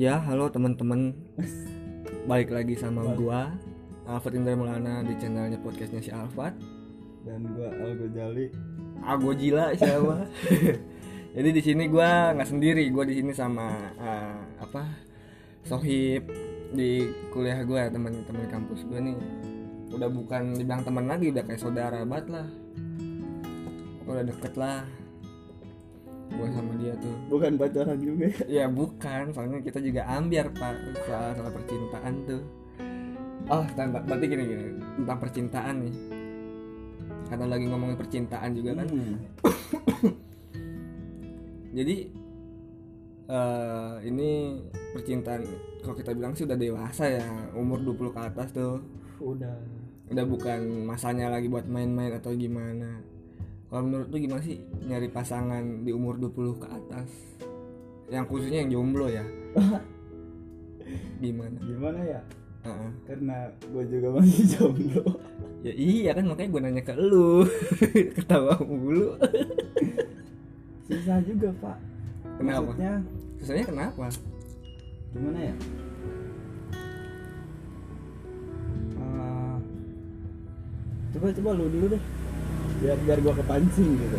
Ya, halo teman-teman. Balik lagi sama gua Alfred Indra Maulana di channelnya podcastnya si Alfred. dan gua Algo Jali gua gila siapa? Jadi di sini gua nggak sendiri, gua di sini sama ah, apa? Sohib di kuliah gua teman-teman kampus gua nih. Udah bukan dibilang teman lagi, udah kayak saudara banget lah. Udah deket lah. Gua sama dia tuh. bukan pacaran juga ya Ya bukan, soalnya kita juga ambiar pak soal soal percintaan tuh. Oh, tentang berarti gini gini tentang percintaan nih. Karena lagi ngomongin percintaan juga kan. Hmm. Jadi eh ini percintaan kalau kita bilang sih udah dewasa ya, umur 20 ke atas tuh. udah Udah bukan masanya lagi buat main-main atau gimana. Kalau menurut lu gimana sih nyari pasangan di umur 20 ke atas? Yang khususnya yang jomblo ya. gimana? gimana ya Heeh. karena gua juga masih jomblo Ya iya kan makanya gue nanya ke lu Ketawa mulu susah juga pak Kenapa? maksudnya Susahnya kenapa? gimana ya Eh, coba coba lu dulu deh biar biar gua kepancing gitu.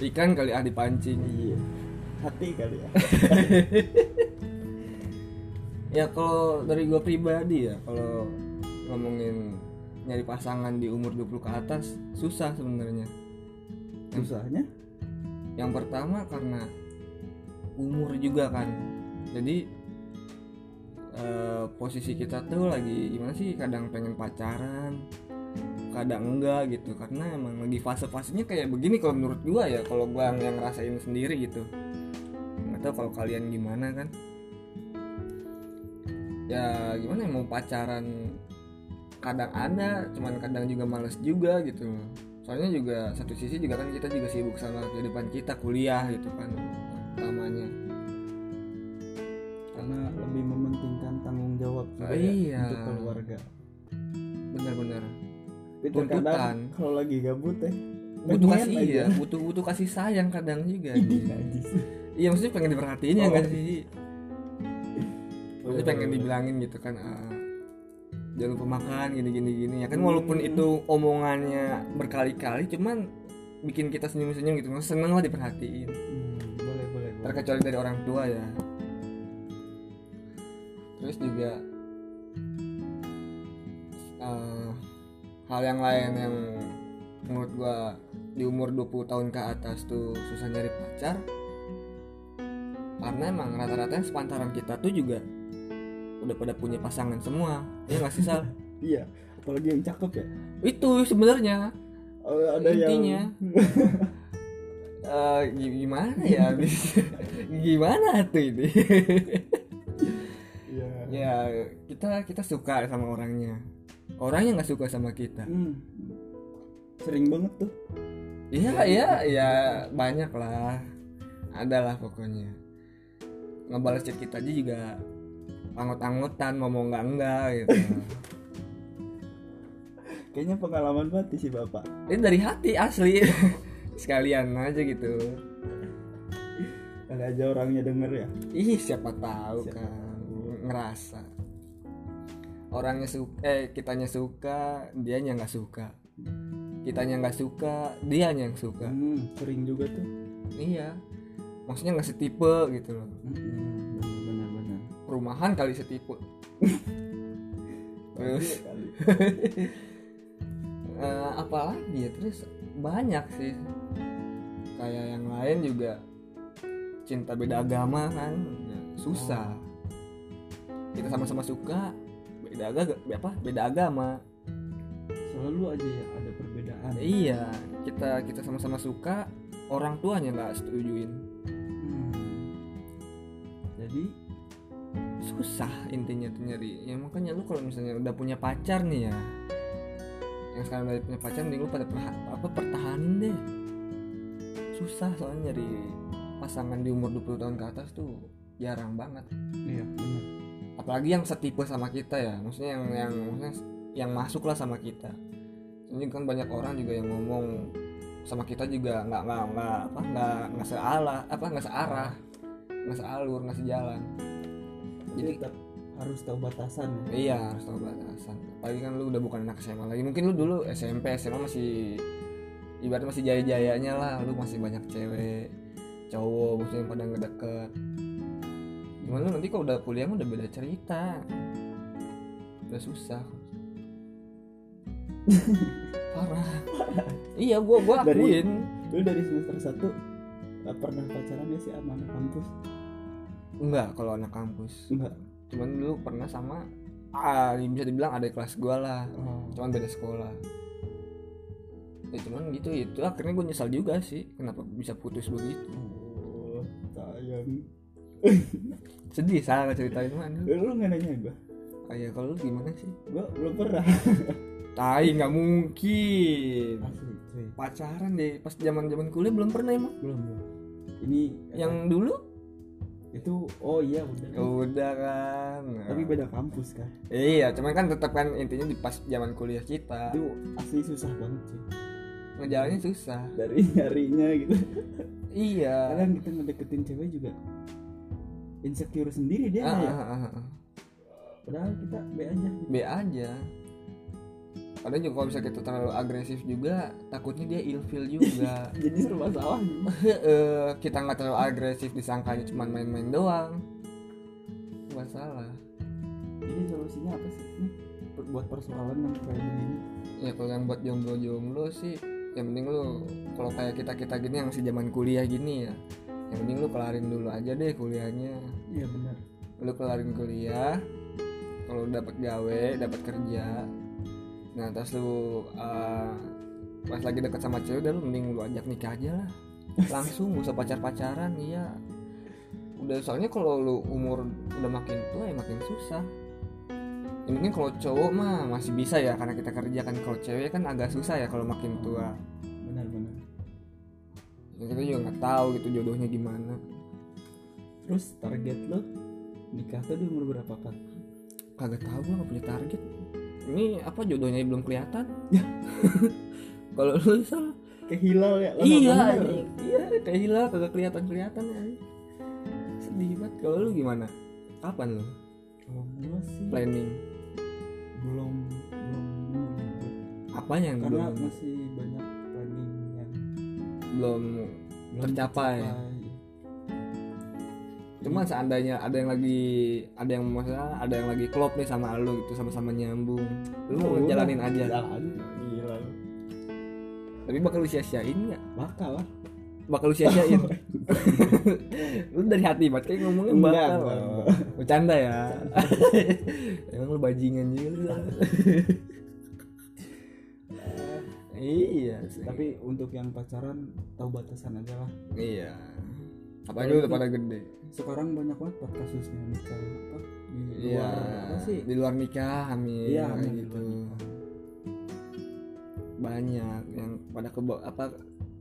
Ikan kali ah dipancing. Iya. Hati kali ya. Ya kalau dari gue pribadi ya Kalau ngomongin nyari pasangan di umur 20 ke atas Susah sebenarnya. Susahnya? Yang pertama karena umur juga kan. Jadi eh, posisi kita tuh lagi gimana sih? Kadang pengen pacaran kadang enggak gitu. Karena emang lagi fase-fasenya kayak begini kalau menurut gua ya kalau gua yang ngerasain sendiri gitu. Nggak tahu kalau kalian gimana kan. Ya gimana ya mau pacaran kadang ada cuman kadang juga males juga gitu. Soalnya juga satu sisi juga kan kita juga sibuk sama kehidupan kita kuliah gitu kan utamanya. Karena lebih mementingkan tanggung jawab juga Oh, iya. untuk keluarga. Benar-benar tapi terkadang kalau lagi gabut ya butuh kasih aja. ya butuh butuh kasih sayang kadang juga najis. iya maksudnya pengen diperhatiin ya Oh. nggak sih maksudnya Boleh, pengen dibilangin gitu kan ah, jangan lupa makan gini gini gini ya kan walaupun Hmm. itu omongannya berkali-kali cuman bikin kita senyum-senyum gitu Maksudnya seneng lah diperhatiin Hmm, boleh boleh boleh. terkecuali dari orang tua ya terus juga hal yang lain yang menurut gua di umur 20 tahun ke atas tuh susah nyari pacar. Karena emang rata-rata yang sepantaran kita tuh juga udah pada punya pasangan semua. Ya nggak sih Sal? iya apalagi yang cakep ya. Itu sebenarnya. Oh, ada Intinya. yang Eh, gi- gimana ya? Gimana tuh ini? Iya. ya kita kita suka sama orangnya orangnya nggak suka sama kita. Hmm. sering banget tuh. Iya iya ya banyak lah. Ada lah pokoknya. Ngebalas chat kita aja juga anggot-anggotan ngomong enggak enggak gitu. Kayaknya pengalaman mati sih bapak. Ini dari hati asli. Sekalian aja gitu. Kali aja orangnya denger ya? Ih siapa tahu Siapa kan ngerasa orangnya suka eh kitanya suka dianya nggak suka. Kitanya nggak suka dianya yang suka. Hmm, sering juga tuh. Iya. Maksudnya nggak setipe gitu loh. Hmm, benar benar. Perumahan kali setipe. Terus? kali. Eh, apa lagi ya terus banyak sih. Kayak yang lain juga cinta beda agama kan ya, susah. Kita sama-sama suka beda agama apa beda agama. Selalu aja ya ada perbedaan. Iya kita kita sama-sama suka orang tuanya nggak setujuin. Hmm. jadi? Susah intinya tuh nyari. Ya makanya lu kalau misalnya udah punya pacar nih ya yang sekarang udah punya pacar nih lu pada perha- apa pertahanin deh. Susah soalnya nyari pasangan di umur 20 tahun ke atas tuh jarang banget. Iya benar apalagi yang setipe sama kita ya maksudnya yang yang maksudnya yang masuk lah sama kita. Ini kan banyak orang juga yang ngomong sama kita juga nggak nggak nggak apa nggak nggak searah apa nggak searah nggak sealur nggak sejalan. Jadi tetap harus tahu batasan. Ya. iya harus tahu batasan. Apalagi kan lu udah bukan anak SMA lagi. Mungkin lu dulu SMP SMA masih ibarat masih jaya-jayanya lah. Lu masih banyak cewek cowok maksudnya yang pada ngedeket gimana lu nanti kalau udah kuliah udah beda cerita. Udah susah. Parah. Iya gua gua Dari- akuin. lu dari semester satu gak pernah pacaran ya sih sama anak kampus? Enggak kalau anak kampus. Enggak. Cuman dulu pernah sama ah bisa dibilang ada kelas gua lah. Oh. cuman beda sekolah. Ya cuman gitu itu akhirnya gue nyesal juga sih kenapa bisa putus begitu. Oh sayang sedih salah ceritain. Mana lu, lu nggak nanya gua? Kayak kalau lu gimana sih? Gua belum pernah. Tai nggak mungkin. Asli cuy. Pacaran deh pas zaman zaman kuliah belum pernah emang. Belum belum. Ini yang dulu? Itu oh iya udah. Udah kan. Tapi beda kampus kan? Iya cuman kan tetap kan intinya di pas zaman kuliah kita. Itu asli susah banget sih ngejalannya susah. Dari nyarinya gitu. Iya. Kadang kita ngedeketin cewek juga insecure sendiri dia Ah, ya? ah, ah, ah. padahal kita B aja gitu. B aja. Padahal juga kalau bisa kita terlalu agresif juga takutnya dia ilfil juga. Jadi serba salah gitu. Heeh, kita nggak terlalu agresif disangkanya cuma main-main doang. Nggak salah. Jadi solusinya apa sih? Nih per- buat persoalan yang kayak begini. Ya kalau yang buat jomblo-jomblo sih yang penting lu kalau kayak kita kita gini yang masih zaman kuliah gini ya yang penting lu kelarin dulu aja deh kuliahnya. Iya benar. Lu kelarin kuliah kalau dapat gawe dapat kerja. Nah terus lu uh, pas lagi deket sama cewek udah lu mending lu ajak nikah aja lah. Langsung gak usah pacar pacaran iya. Udah soalnya kalau lu umur udah makin tua ya makin susah. Ya mungkin kalau cowok mah masih bisa ya karena kita kerja kan. Kalau cewek kan agak susah ya kalau makin tua ya, kita juga nggak tahu gitu jodohnya gimana. Terus target lo? Nikah tuh di umur berapa kan kagak tahu gua nggak punya target. Ini apa jodohnya belum kelihatan? Ya. kalau lu salah kayak hilal ya lama iya bener. iya kayak hilang kagak kelihatan kelihatan sedih banget. Kalau lu gimana? Kapan lu? Kalau gua sih planning. belum belum apa yang karena belum masih belum belum Tercapai. cuma seandainya ada yang lagi ada yang masalah ada yang lagi klop nih sama lu gitu sama-sama nyambung lu mau Oh, ngejalanin udah, aja. jalanin gila. Tapi bakal lu sia-siain nggak? Bakal lah. Bakal lu sia-siain? Lu dari hati banget kayak ngomongnya Enggak, bakal. enggak, enggak. bercanda ya. Emang lu bajingan juga. lu iya sih. tapi untuk yang pacaran tahu batasan aja lah. Iya. Apalagi udah pada gede. sekarang banyak banget kasusnya nikah apa di iya. luar apa sih? Di luar nikah hamil iya amin, gitu. nikah. banyak yang pada keba apa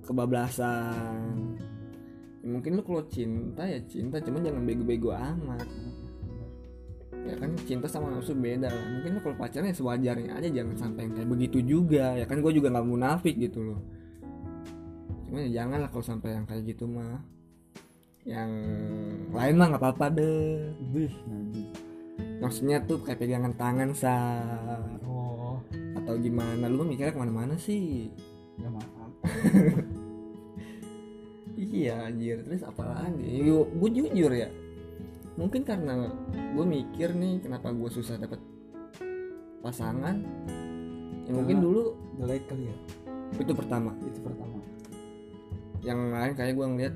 kebablasan. Ya, mungkin lu kalau cinta ya cinta cuman jangan bego-bego amat ya kan cinta sama nafsu beda lah. Mungkin kalau pacaran ya sewajarnya aja jangan sampai yang kayak begitu juga. Ya kan gue juga nggak munafik gitu loh. Cuman ya jangan lah kalau sampai yang kayak gitu mah. Yang lain mah nggak apa-apa deh. Najis. maksudnya tuh kayak pegangan tangan sa. Oh. Atau gimana? Lu mah mikirnya ke mana-mana sih? Ya maaf iya anjir. Terus apa lagi? Gue jujur ya mungkin karena gue mikir nih kenapa gue susah dapet pasangan. Ya mungkin dulu jelek kali ya? Itu pertama. Itu pertama. Yang lain kayak gue ngeliat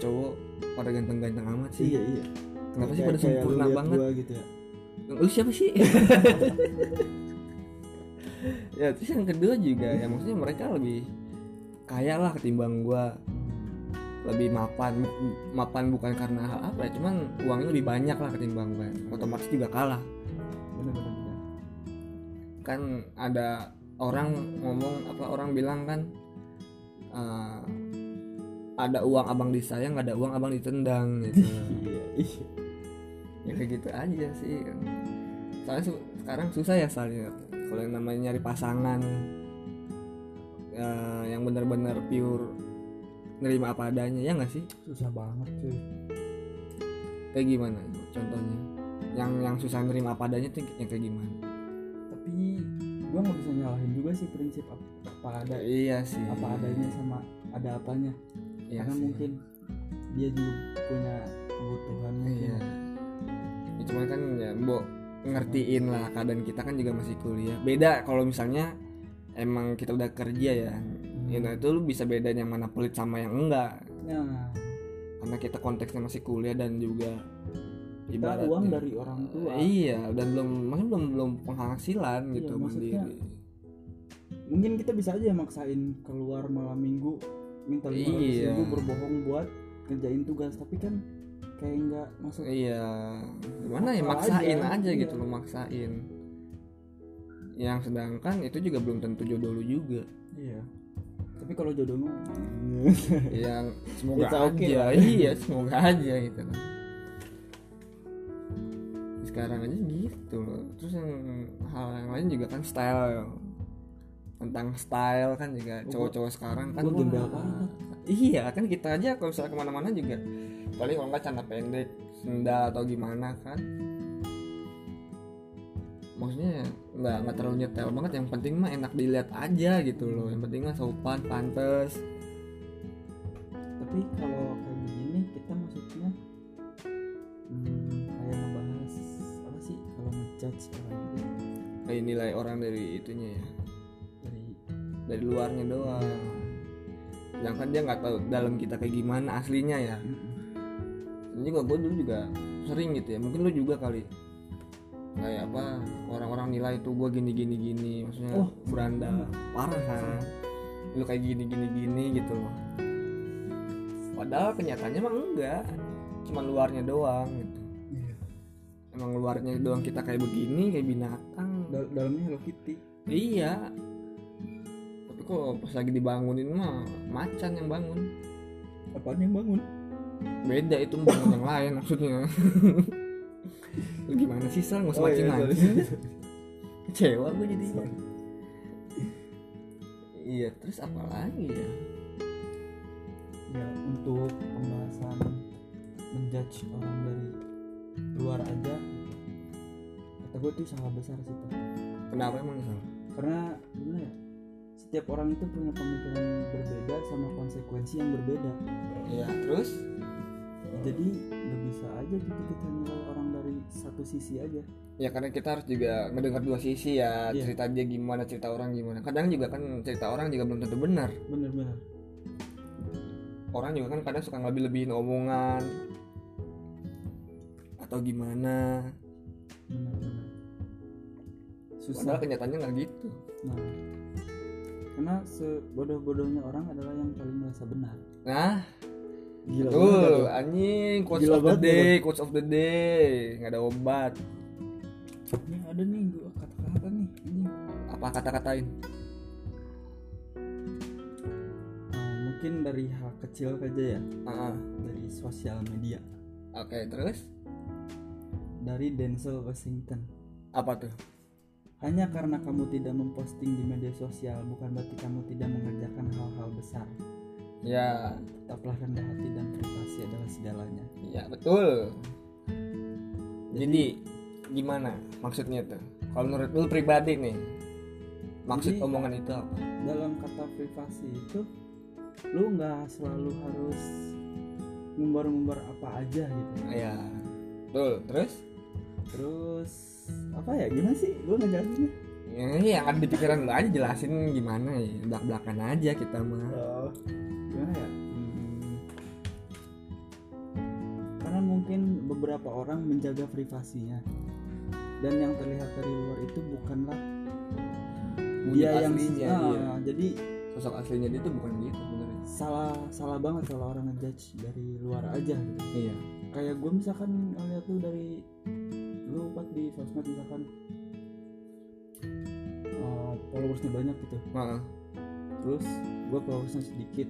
cowok pada ganteng-ganteng amat sih. Iya iya. Kenapa sih Kayak- pada kayak lu sempurna banget? gua gitu ya? Lu siapa sih? Ya terus yang kedua juga ya maksudnya mereka lebih kaya lah ketimbang gua lebih mapan mapan bukan karena hal apa ya cuman uangnya lebih banyak lah ketimbang gue otomatis juga kalah. Kan ada orang ngomong apa orang bilang kan eh, ada uang abang disayang ada uang abang ditendang gitu. Iya iya. Ya kayak gitu aja sih. Soalnya su- sekarang susah ya soalnya. Kalau yang namanya nyari pasangan eh, yang benar-benar pure nerima apa adanya ya nggak sih? Susah banget cuy. Kayak gimana contohnya? Yang yang susah nerima apa adanya tuh yang kayak gimana? Tapi gue nggak bisa nyalahin juga sih prinsip apa, apa ada iya sih. apa adanya sama ada apanya. Iya karena sih. mungkin dia juga punya kebutuhan mungkin. iya. Ya, cuman kan ya mbok ngertiin lah keadaan kita kan juga masih kuliah. Beda kalau misalnya emang kita udah kerja ya ya nah itu lu bisa bedain yang mana pelit sama yang enggak. Nah karena kita konteksnya masih kuliah dan juga kita ibaratnya- uang dari orang tua. Iya dan belum maksudnya belum belum penghasilan Iya, gitu maksudnya mandiri mungkin kita bisa aja maksain keluar malam minggu minta lima Iya. ribu berbohong buat kerjain tugas tapi kan kayak nggak masuk iya. Gimana ya Maksa maksain aja, aja, iya. gitu lo maksain. Yang sedangkan itu juga belum tentu jodoh lu juga. Iya tapi kalau jodoh lu? Yang semoga It's okay aja. lah. iya semoga aja gitu kan sekarang aja gitu loh. Terus yang hal yang lain juga kan style. Tentang style kan juga. Gua- cowok-cowok sekarang kan gua wah, gembel banget. iya kan kita aja kalau misalnya ke mana-mana juga. Paling kalau nggak celana pendek sendal atau gimana kan maksudnya nggak nggak terlalu nyetel banget. Yang penting mah enak dilihat aja gitu loh. Yang penting mah sopan pantes. Tapi kalau kayak begini kita maksudnya hmm, kayak ngebahas apa sih? Kalau ngejudge orang itu. Kayak nilai orang dari itunya ya. Dari dari luarnya doang. Sedangkan dia nggak tahu dalam kita kayak gimana aslinya ya. Ini gue dulu juga sering gitu ya. Mungkin lu juga kali kayak apa orang-orang nilai tuh gue gini gini gini maksudnya Oh, beranda. Parah kan? Lu kayak gini gini gini gitu loh. Padahal kenyataannya emang enggak. Cuma luarnya doang gitu. Iya. emang luarnya doang kita kayak begini kayak binatang. Dal- dalamnya Hello Kitty. Iya. Tapi kok pas lagi dibangunin mah macan yang bangun. Apaan yang bangun? Beda itu bangun yang lain maksudnya lu gimana sih sal? Nggak usah Oh, mancing iya, mancing kecewa gue jadi. Iya terus apa lagi ya? Ya untuk pembahasan menjudge orang dari luar aja. Kata gue itu salah besar sih Pak. kenapa emang sal? Karena gimana ya? Setiap orang itu punya pemikiran berbeda sama konsekuensi yang berbeda. Iya terus? Jadi nggak bisa aja gitu kita nilai orang satu sisi aja. Ya karena kita harus juga mendengar dua sisi ya Iya. cerita dia gimana cerita orang gimana. Kadang juga kan cerita orang juga belum tentu benar. Bener-bener orang juga kan kadang suka ngelebih lebihin omongan atau gimana. Bener-bener susah. Padahal kenyataannya nggak gitu. Nah karena sebodoh-bodohnya orang adalah yang paling merasa benar. Nah gila Tuh, banget tuh. anjing quotes Gila of the banget day, quotes of the day, nggak ada obat. ini ada nih gua kata-kata nih ini Apa kata-katain? Nah, mungkin dari hal kecil aja ya Ah, ah. dari sosial media Oke, terus dari Denzel Washington apa tuh? hanya karena kamu tidak memposting di media sosial bukan berarti kamu tidak mengerjakan hal-hal besar Ya, tetaplah rendah hati dan privasi adalah segalanya ya betul. Jadi gimana maksudnya tuh? Kalau menurut lu pribadi nih, maksud Jadi- omongan itu apa? dalam kata privasi itu lu nggak selalu harus ngumbar-ngumbar apa aja gitu Ya, betul. Terus? terus apa ya gimana sih lu ngejelasinnya Ya, yang ada di pikiran lu aja jelasin gimana ya, belak-belakan aja kita mah. Oh, gimana ya Hmm, karena mungkin beberapa orang menjaga privasinya dan yang terlihat dari luar itu bukanlah Wujud dia yang aslinya, Ah, iya. jadi Sosok aslinya dia tuh bukan gitu sebenarnya. salah salah banget kalau orang ngejudge dari luar aja gitu. Iya. kayak gue misalkan ngeliat lu dari lu pas di sosmed misalkan uh, followersnya banyak gitu terus gue followersnya sedikit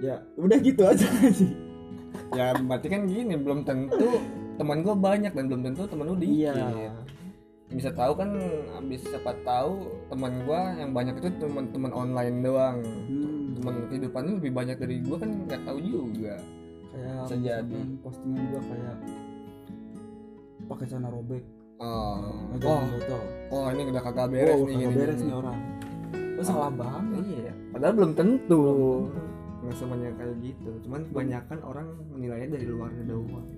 ya udah gitu aja. Sih ya berarti kan gini belum tentu teman gue banyak dan belum tentu teman lu dikit. Iya. Bisa tahu kan abis siapa tahu teman gue yang banyak itu teman-teman online doang. Hmm, teman kehidupan lu lebih banyak dari gue kan nggak tahu juga. Kayak Bisa jadi. postingan juga kayak pakai celana robek. Oh. Oh. botol oh ini udah kagak beres oh, nih kagak beres nih orang. Oh, salah banget. Iya. Padahal belum tentu. Belum tentu. Nggak semuanya kayak gitu. Cuman kebanyakan orang menilainya dari luarnya doang.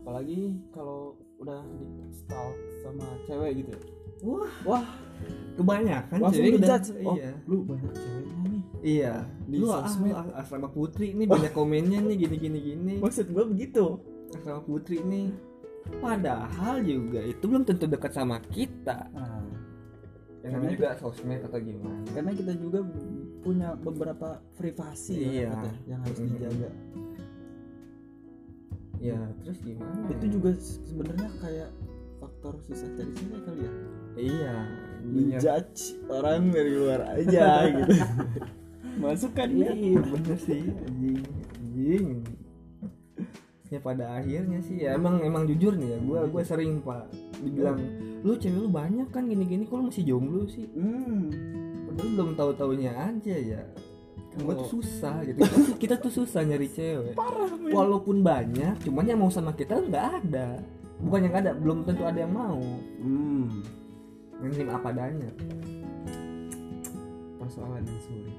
Apalagi kalau udah di stalk sama cewek gitu ya. wah. Wah. Kebanyakan langsung cewek udah- oh iya. lu banyak ceweknya nih. Iya. Di lu ah, sosmed. lu ah, asrama putri nih banyak komennya nih gini gini gini. Maksud gua begitu. Asrama putri nih. Padahal juga itu belum tentu dekat sama kita. Nah, yang namanya juga sosmed atau gimana? Karena kita juga punya beberapa privasi ya, Iya. kata, yang harus dijaga. Ya terus gimana itu juga se- sebenarnya kayak faktor susah cari cewek kali ya. Iya menjudge orang dari luar aja gitu. Masuk kan ya? Iya bener sih anjing. Anjing ya pada akhirnya sih ya emang emang jujur nih ya gua gua sering pak dibilang lu cewek lu banyak kan gini gini kok lu masih jomblo sih? Hmm. padahal belum tahu taunya aja ya. Gua Kalau- tuh susah gitu. Kita, tuh- susah nyari cewek. Walaupun banyak cuman yang mau sama kita nggak ada. Bukan yang ada belum tentu ada yang mau. Hmm. menerima apa adanya. Persoalan yang sulit.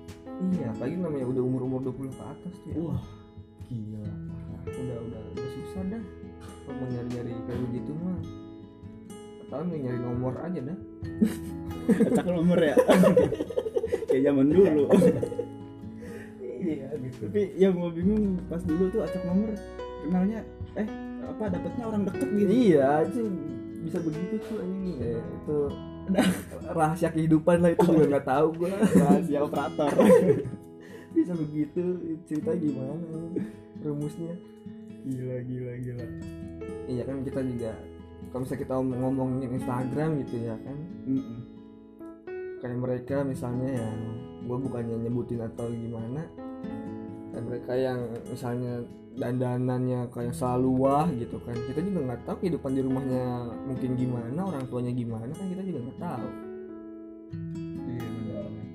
Iya apalagi namanya udah umur umur 20 ke atas tuh ya. wah gila. Parah. Udah udah udah susah dah kalau mau nyari nyari kayak begitu mah. Atau nyari nomor aja dah. Acak nomor ya? Kayak zaman dulu. Iya gitu. Tapi yang gua bingung pas dulu tuh acak nomor kenalnya eh apa dapetnya orang deket gitu? Iya aja bisa begitu tuh anjing. Eh, itu rahasia kehidupan lah itu juga nggak tahu gua. Rahasia operator. Bisa begitu cerita gimana rumusnya. Gila gila gila. Iya kan kita juga kalau misalnya kita ngomongin Instagram gitu ya kan. Mm-mm. kayak mereka misalnya ya gue bukannya nyebutin atau gimana kayak mereka yang misalnya dandanannya kayak selalu wah gitu kan. Kita juga nggak tahu kehidupan di rumahnya mungkin gimana orang tuanya gimana kan kita juga nggak tahu. Iya benar.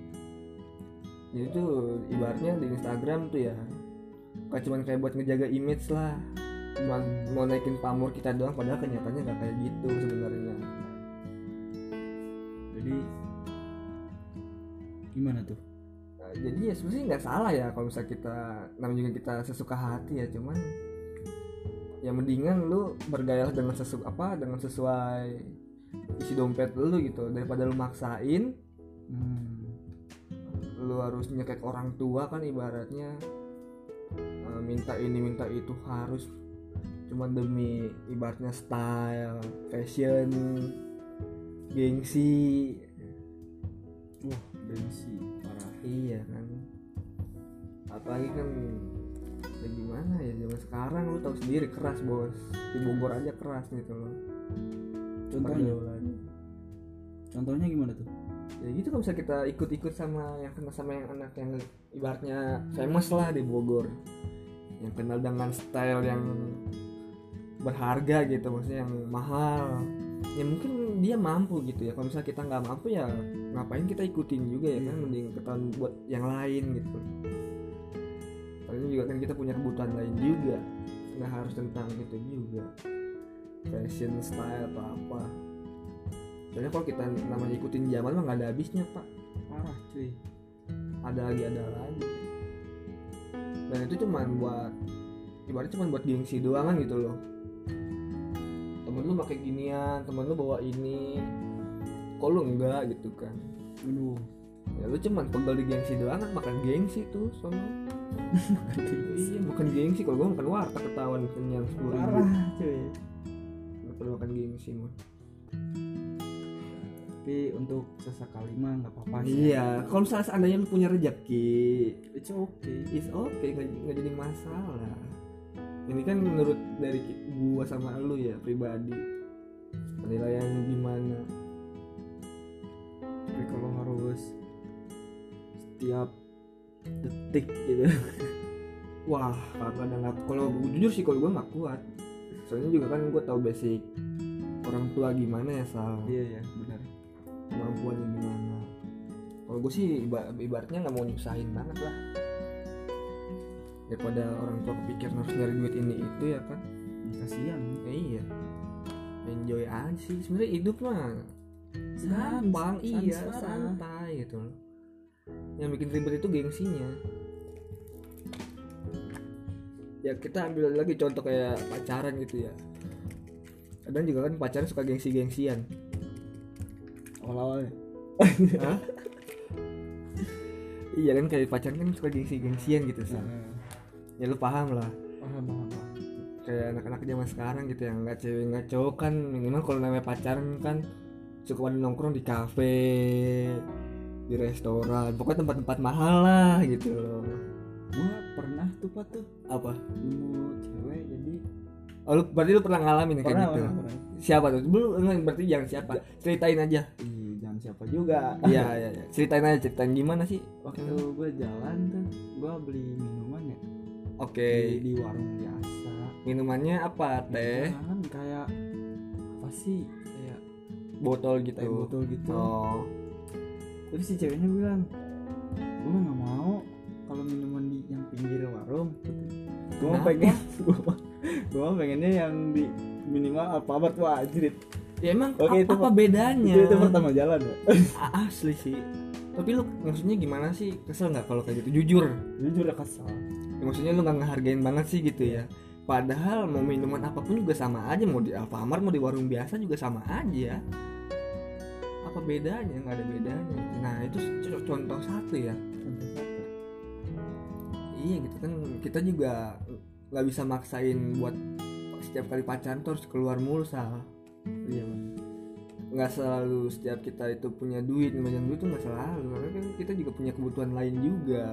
Jadi tuh ibaratnya di Instagram tuh ya kayak cuman kayak buat ngejaga image lah. Cuma mau naikin pamor kita doang padahal kenyataannya nggak kayak gitu sebenarnya. Jadi gimana tuh? Nah, jadi ya sebenarnya nggak salah ya kalau misalnya kita namanya juga kita sesuka hati ya cuman ya mendingan lu bergaya dengan sesu apa dengan sesuai isi dompet lu gitu. Daripada lu maksain hmm. lu harus nyekek orang tua kan ibaratnya eh, minta ini minta itu harus cuman demi ibaratnya style fashion gengsi wah gengsi parah Iya kan. Apalagi kan ya gimana ya zaman sekarang lu tahu sendiri keras bos. Di Bogor aja keras gitu loh. contohnya Pergaulan. contohnya gimana tuh Ya gitu kalau misalnya kita ikut-ikut sama yang kenal sama yang anak yang ibaratnya famous lah di Bogor. Yang kenal dengan style yang berharga gitu maksudnya yang mahal. Ya mungkin dia mampu gitu ya. Kalau misalnya kita nggak mampu ya ngapain kita ikutin juga ya kan? Mending ketahuan buat yang lain gitu. Soalnya juga kan kita punya kebutuhan lain juga. Nggak harus tentang itu juga. Fashion style atau apa. Soalnya kalau kita namanya ikutin zaman mah nggak ada habisnya pak. Parah cuy ada lagi ada lagi. Dan itu cuman buat ibaratnya cuman buat gengsi doang kan gitu loh. Temen lu pakai ginian temen lu bawa ini. Kok lu enggak gitu kan? Aduh. Ya lu cuman pegel di gengsi doang kan makan gengsi tuh sono iya bukan gengsi. Kalau gua makan warteg ketahuan kenyang sepuluh ribu. Parah cuy. Nggak perlu makan gengsi mah tapi untuk sesekali mah nggak apa-apa sih. Iya kalau misalnya seandainya lu punya rezeki it's okay. is okay nggak jadi masalah. Ini kan menurut dari gua sama lu ya pribadi. Penilaiannya gimana? Tapi kalau harus setiap detik gitu. Wah ada nggak kalau jujur sih kalau gua nggak kuat. Soalnya juga kan gua tahu basic orang tua gimana ya sal? Iya ya benar kemampuannya gimana. Kalau gue sih iba- ibaratnya nggak mau nyusahin banget lah. Daripada orang tua kepikiran harus nyari duit ini itu ya kan kasihan. Ya iya. Enjoy aja sih. Sebenarnya hidup mah gampang. iya sans- santai gitu loh. Yang bikin ribet itu gengsinya. Ya kita ambil lagi contoh kayak pacaran gitu ya. Kadang juga kan pacaran suka gengsi-gengsian awal-awalnya. Hah? iya kan kayak pacaran kan suka gengsi-gengsian gitu sih ya lu paham lah. Paham paham paham. kayak anak-anak zaman sekarang gitu yang nggak cewek nggak cowok kan minimal kalau namanya pacaran kan suka pada nongkrong di kafe di restoran pokoknya tempat-tempat mahal lah gitu. Loh gua pernah tuh pak tuh. Apa? Nemu cewek jadi oh, lu, berarti lu pernah ngalamin kayak pernah gitu? pernah, pernah. siapa tuh? Belum berarti jangan siapa? Ceritain aja. Jangan siapa juga. Iya iya iya. ceritain aja ceritain gimana sih? Waktu gue jalan tuh gue beli minuman ya. Oke. Di, di warung biasa. Minumannya apa teh? kan kayak apa sih? Kayak botol gitu. teh botol gitu. Oh. Terus si ceweknya bilang gue nggak mau kalau minuman di yang pinggir warung. Gue pengen gue pengennya yang di minimal alfamart wah anjir ya emang Oke, ap- itu apa per- bedanya? itu, itu pertama jalan ya? Asli sih. Tapi lu maksudnya gimana sih? Kesel nggak kalau kayak gitu? Jujur. Jujur ya kesal Ya, maksudnya lu nggak ngehargain banget sih gitu ya. Padahal mau minuman apa pun juga sama aja. Mau di Alfamart mau di warung biasa juga sama aja. Apa bedanya? Nggak ada bedanya. Nah itu contoh satu ya. Contoh satu iya gitu kan. Kita juga nggak bisa maksain buat setiap kali pacaran tuh harus keluar mulu sal iya bener. nggak selalu setiap kita itu punya duit banyak duit tuh nggak selalu. Karena kan kita juga punya kebutuhan lain juga.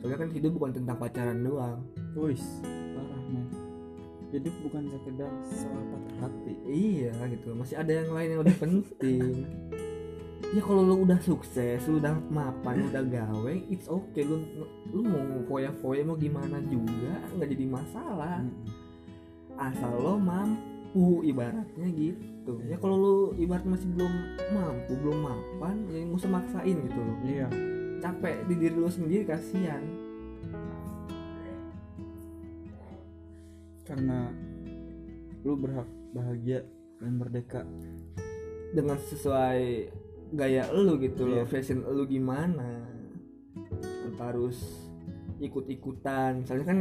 Soalnya kan hidup bukan tentang pacaran doang. Wis, parah men. Hidup bukan sekedar soal patah hati. Iya gitu. Masih ada yang lain yang lebih penting. Ya kalau lu udah sukses lu udah mapan udah gawe it's okay. Lu lu mau foya-foya mau gimana juga nggak jadi masalah. Asal lo mampu ibaratnya gitu. Ya kalau lu ibarat masih belum mampu belum mapan ya nggak usah maksain gitu loh. Iya. Capek di diri lu sendiri kasihan. Karena lu berhak bahagia dan merdeka. Dengan sesuai gaya lu gitu loh Iya. fashion lu gimana. Tanpa harus ikut-ikutan. Soalnya kan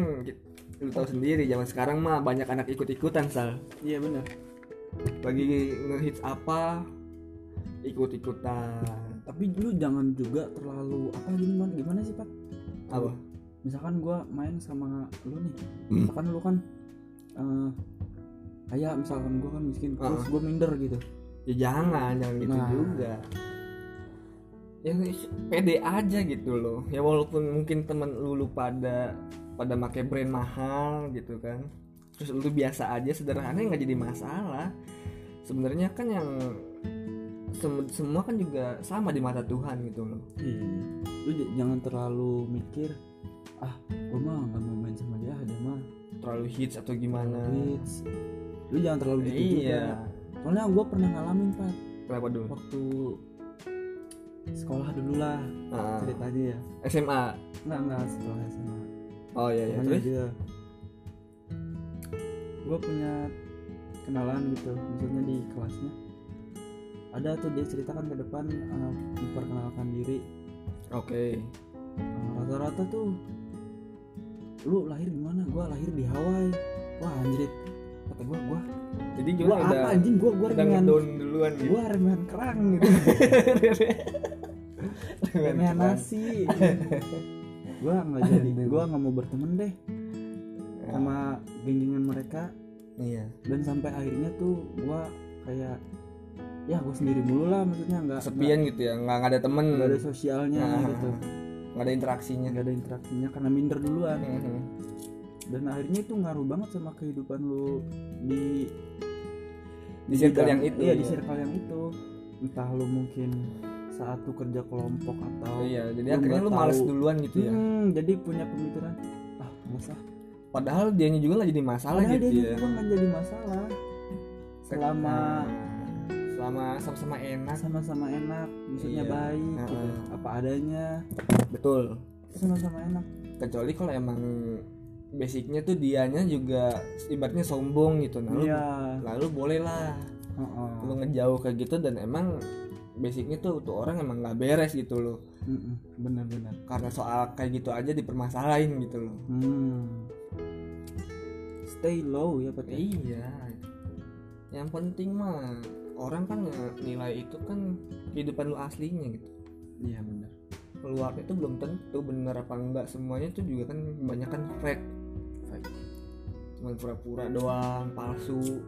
lu tahu sendiri zaman sekarang mah banyak anak ikut-ikutan sal. Iya benar lagi ngehits apa ikut-ikutan. Tapi lu jangan juga terlalu apa gini man? Gimana sih pak? Apa? Misalkan gua main sama lu nih. Hmm. misalkan lu kan eh kayak misalkan gua kan miskin terus Uh-uh. gua minder gitu. Ya jangan jangan gitu Nah. juga. Ya pede aja gitu loh. Ya walaupun mungkin temen lu, lu pada pada make brand mahal gitu kan. Terus lu biasa aja sederhana nggak jadi masalah. Sebenarnya kan yang sem- semua kan juga sama di mata Tuhan gitu loh. Iya. lu jangan terlalu mikir ah gua mah nggak mau main sama dia dia mah terlalu hits atau gimana? hits. Lu jangan terlalu gitu juga. Iya soalnya gua pernah ngalamin pak kenapa dulu? Waktu sekolah dulu lah Ah, ceritanya ya. SMA enggak enggak setelah SMA oh iya iya. Terus? dia gue punya kenalan gitu maksudnya di kelasnya. Ada tuh dia ceritakan ke depan uh, memperkenalkan diri. Oke. Uh, rata-rata tuh lu lahir di mana? Gua lahir di Hawaii. Wah anjrit. Kata gua gua jadi gua gimana apa udah anjing? Gua gua udah remehan duluan gitu. gua remehan kerang gitu. Remehan nasi gua nggak jadi gua nggak mau berteman deh sama geng-gengan mereka. Iya. Dan sampai akhirnya tuh gua kayak ya gua sendiri dulu lah maksudnya nggak kesepian gitu ya nggak ada temen. nggak ada sosialnya Nah, gitu. nggak ada interaksinya. Nggak ada interaksinya karena minder duluan. Mhm. dan akhirnya itu ngaruh banget sama kehidupan lu di di circle yang itu iya ya. di circle yang itu. Entah lu mungkin saat lu kerja kelompok atau iya jadi Lu akhirnya lu males tahu. duluan gitu ya. Hmm, jadi punya pemikiran ah nggak usah padahal dianya juga nggak jadi masalah Padahal gitu dia ya. juga nggak jadi masalah. Selama Nah, selama sama-sama enak. Sama-sama enak maksudnya Iya. baik gitu Heeh. apa adanya. Betul. Sama-sama enak. Kecuali kalau emang basicnya tuh dianya juga ibaratnya sombong gitu. Nah iya. lalu boleh lah Heeh. lu ngejauh kayak gitu dan emang basicnya tuh tuh orang emang nggak beres gitu loh. Bener-bener. Karena soal kayak gitu aja dipermasalahin gitu loh. Hmm. stay low ya Pat ya? iya. Yang penting mah orang kan nilai itu kan kehidupan lu aslinya gitu. Iya bener. Keluar itu belum tentu bener apa enggak. Semuanya tuh juga kan banyak kan fake. Fake. cuman pura-pura doang palsu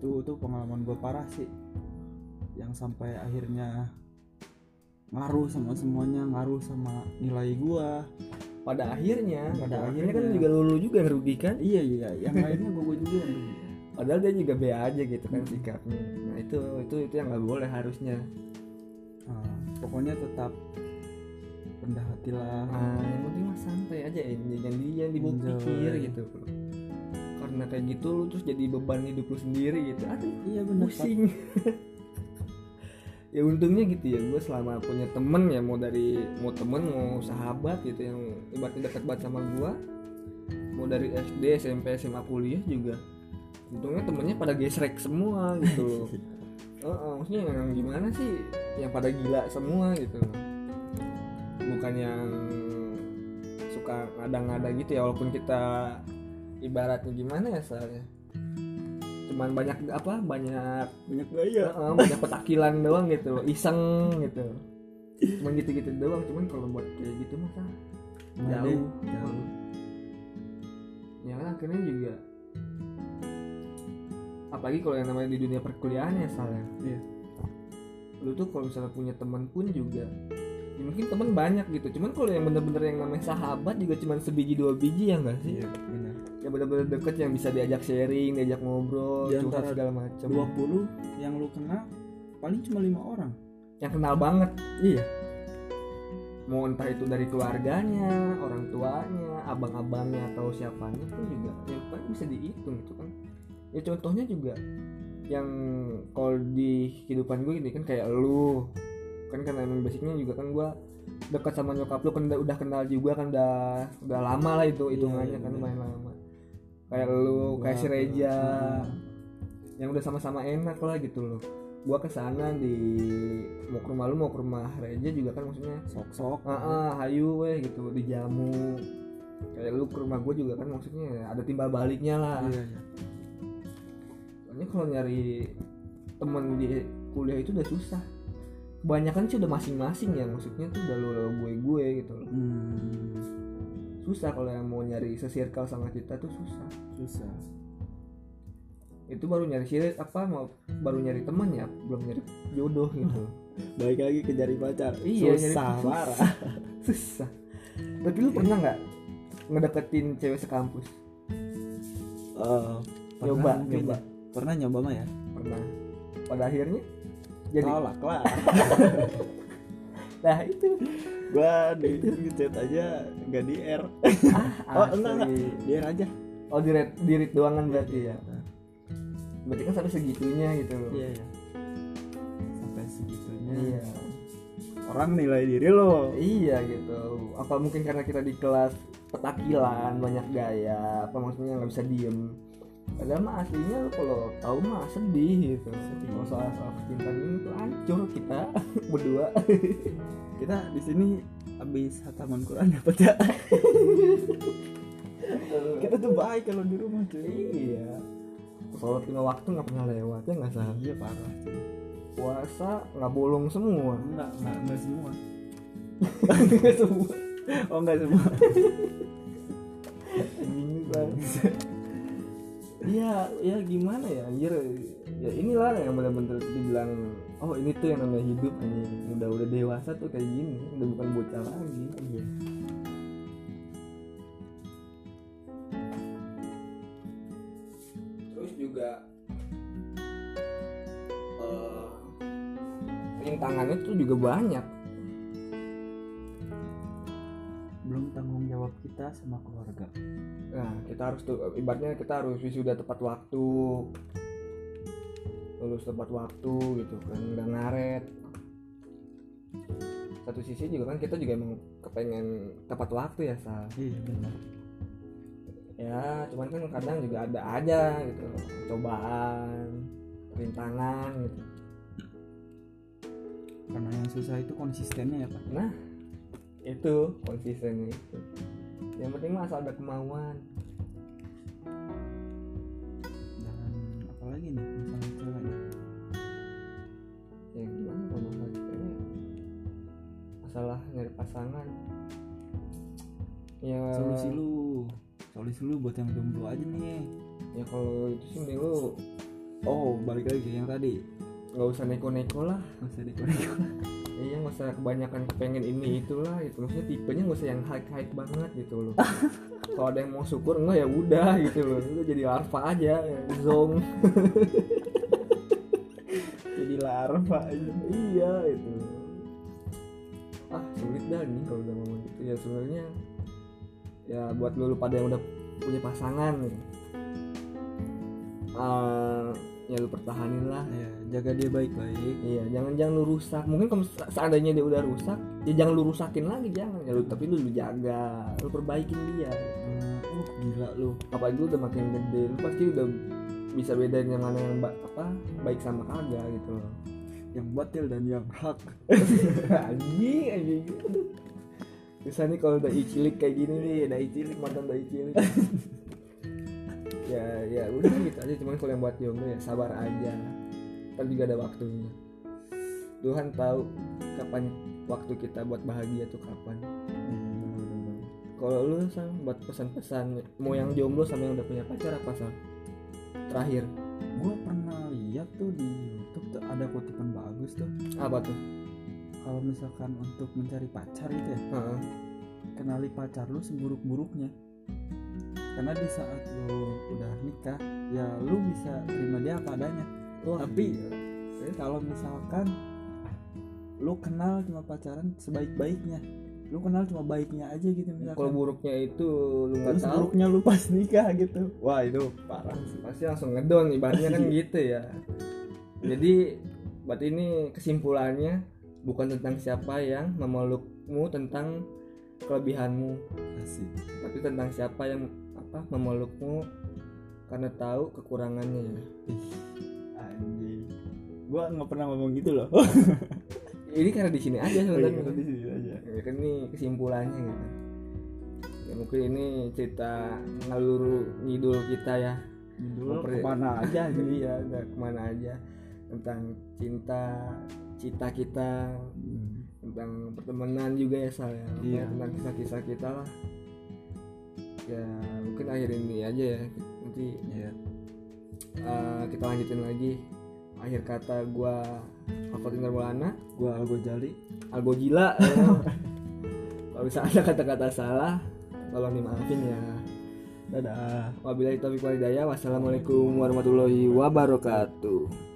itu tuh pengalaman gue parah sih. Yang sampai akhirnya ngaruh sama semuanya ngaruh sama nilai gua. Pada akhirnya Pada akhirnya kan akhirnya. juga lulu juga yang rugi kan? Iya iya yang lainnya gue juga yang rugi. padahal dia juga be aja gitu kan sikapnya. Nah itu itu itu yang nggak boleh harusnya. Ah, pokoknya tetap rendah hati lah. Nah yang penting mah santai aja ya jangan di jangan dibawa Enjoy. pikir gitu karena kayak gitu lu terus jadi beban hidup lu sendiri gitu. Aduh iya bener pusing. Ya untungnya gitu ya gue selama punya temen ya mau dari mau temen mau sahabat gitu yang ibaratnya dekat banget sama gue mau dari SD SMP SMA kuliah juga untungnya temennya pada gesrek semua gitu. Loh Heeh, maksudnya yang gimana sih? Yang pada gila semua gitu. Bukan yang suka ngada-ngada gitu ya walaupun kita ibaratnya gimana ya soalnya? Cuman banyak apa banyak banyak gaya. Heeh, banyak petakilan doang gitu iseng gitu. Cuman gitu-gitu doang cuman kalau buat kayak gitu masa Nah, jauh jauh. ya kan akhirnya juga apalagi kalau yang namanya di dunia perkuliahan ya salah Iya. lu tuh kalau misalnya punya teman pun juga ya mungkin teman banyak gitu cuman kalau yang bener-bener yang namanya sahabat juga cuman sebiji dua biji ya enggak sih? Iya yang bener-bener deket yang bisa diajak sharing diajak ngobrol Di curhat segala macam 20 yang lu kenal paling cuma lima orang. Yang kenal banget. Iya. Mau entah itu dari keluarganya orang tuanya abang-abangnya atau siapanya pun juga yang paling bisa dihitung gitu kan. Ya contohnya juga yang kalau di kehidupan gue ini kan kayak lu. Kan karena emang basicnya juga kan gue dekat sama nyokap lu kan udah, kenal juga kan udah udah lama lah itu Iya, hitungannya iya, kan iya. lumayan lama kayak lu kayak si Gua- Reja. Hmm. yang udah sama-sama enak lah gitu loh. Gua ke sana di mau ke rumah lu mau ke rumah Reja juga kan maksudnya. Sok-sok. Ah ah, hayu weh gitu dijamu kayak lu ke rumah gue juga kan maksudnya ya ada timbal baliknya lah. Iya iya. Soalnya kalau nyari temen di kuliah itu udah susah. Kebanyakan sih udah masing-masing ya maksudnya tuh udah lo gue gue gitu loh. Hmm, susah kalau yang mau nyari sesirkel sama kita tuh susah. Susah. Itu baru nyari sirit apa mau baru nyari temen ya belum nyari jodoh gitu. Baik lagi ke jari pacar. Iya, susah nyari- parah. Susah. Tapi lu pernah nggak ngedeketin cewek sekampus? Eh, pernah Nyoba, mungkin nyoba. ya. pernah nyoba mah ya? Pernah. Pada akhirnya? Jadi tolak lah nah itu. Gua di chat aja nggak di R oh enggak enggak. di R aja. Oh di read, di read doangan berarti ya? Berarti kan sampai segitunya gitu. Loh iya iya. Sampai segitunya. Iya. Orang nilai diri lo. Iya gitu. Apa mungkin karena kita di kelas petakilan banyak gaya apa maksudnya nggak bisa diem padahal mah aslinya lu kalau tahu mah sedih gitu. Kalau soal soal percintaan ini tuh hancur kita berdua. Kita di sini habis hataman Quran dapat ya? Kita tuh baik kalau di rumah cuy. Iya. Sholat lima waktu nggak pernah lewat ya nggak salah. Iya parah. Puasa nggak bolong semua. Enggak enggak enggak semua. Nggak semua. Oh enggak semua. Banget. Iya, ya gimana ya anjir. Ya inilah yang benar-benar dibilang oh ini tuh yang namanya hidup anjing. Udah udah dewasa tuh kayak gini, udah bukan bocah lagi. iya Terus juga eh, rintangannya tuh juga banyak. Kita sama keluarga. Nah, kita harus tuh ibaratnya kita harus wisuda tepat waktu. Lulus tepat waktu gitu kan, nggak ngaret. satu sisi juga kan kita juga emang kepengen tepat waktu ya sal iya benar. Ya cuman kan kadang juga ada aja gitu cobaan rintangan gitu. Karena yang susah itu konsistennya ya pak. Nah itu konsistennya itu yang penting mah asal ada kemauan. Dan apalagi nih masalah cewek ya gimana kalau masalah cewek? Masalah nyari pasangan. Ya. Solusi lu. Solusi lu buat yang jomblo aja nih. Ya kalau itu sih lu. Oh balik lagi ke yang tadi? Nggak usah neko-neko lah. Masih dikorek iya nggak usah kebanyakan kepengen ini itulah gitu. Maksudnya tipenya nggak usah yang high high banget gitu loh. Kalau ada yang mau syukur enggak ya udah gitu loh. Itu jadi larva aja zong. Jadi larva aja. Iya itu ah sulit dah nih kalau udah ngomong gitu. Ya sebenarnya ya buat lu, pada yang udah punya pasangan nih Ah, ya lu pertahanin lah ya jaga dia baik-baik Iya, jangan jangan lu rusak. Mungkin kalau se- seandainya dia udah rusak, ya jangan lu rusakin lagi jangan. Ya lu tapi lu, lu jaga, lu perbaikin dia. Hmm, oh gila lu Apalagi lu udah makin gede, lu pasti udah bisa bedain yang mana yang ba- apa baik sama kagak gitu loh. yang batil dan yang hak anjing anjing. Bisa nih kalau udah cilik kayak gini nih, dai cilik mantan dai cilik. Ya ya udah gitu aja cuman kalau yang buat jomblo ya sabar aja. Kan juga ada waktunya. Tuhan tahu kapan waktu kita buat bahagia tuh kapan. Kalau lu sang buat pesan-pesan mau yang jomblo sama yang udah punya pacar apa sang? Terakhir gue pernah lihat tuh di YouTube tuh ada kutipan bagus tuh apa tuh? kalau misalkan untuk mencari pacar gitu ya Heeh. kenali pacar lu seburuk-buruknya karena di saat lu udah nikah ya lu bisa terima dia apa adanya. Wah, Tapi, gila. kalau misalkan lu kenal cuma pacaran sebaik-baiknya lu kenal cuma baiknya aja gitu kalau misalkan buruknya itu lu nggak tahu. buruknya lu pas nikah gitu. Wah itu parah. Pasti langsung ngedon ibaratnya kan gitu ya. Jadi buat ini kesimpulannya bukan tentang siapa yang memelukmu tentang kelebihanmu. Asik. Tapi tentang siapa yang apa memelukmu karena tahu kekurangannya ya? Anjing. Gua nggak pernah ngomong gitu loh. Ini karena di sini aja iya, sebenarnya. di sini aja. Ya kan ini kesimpulannya gitu. Ya mungkin ini cerita ngalur ngidul kita ya. Dulu Memper- ke mana aja jadi ya udah ke mana aja. Tentang cinta cita kita. Tentang pertemanan juga ya Sal ya. Iya. tentang kisah-kisah kita lah ya mungkin akhir ini aja ya. Nanti ya uh, kita lanjutin lagi. Akhir kata gua Alfatin Maulana. Gua Algo Jali. Algo gila. Kalau bisa ada kata-kata salah tolong dimaafin ya. Dadah. Wabillahi taufiq wal hidayah wassalamualaikum warahmatullahi wabarakatuh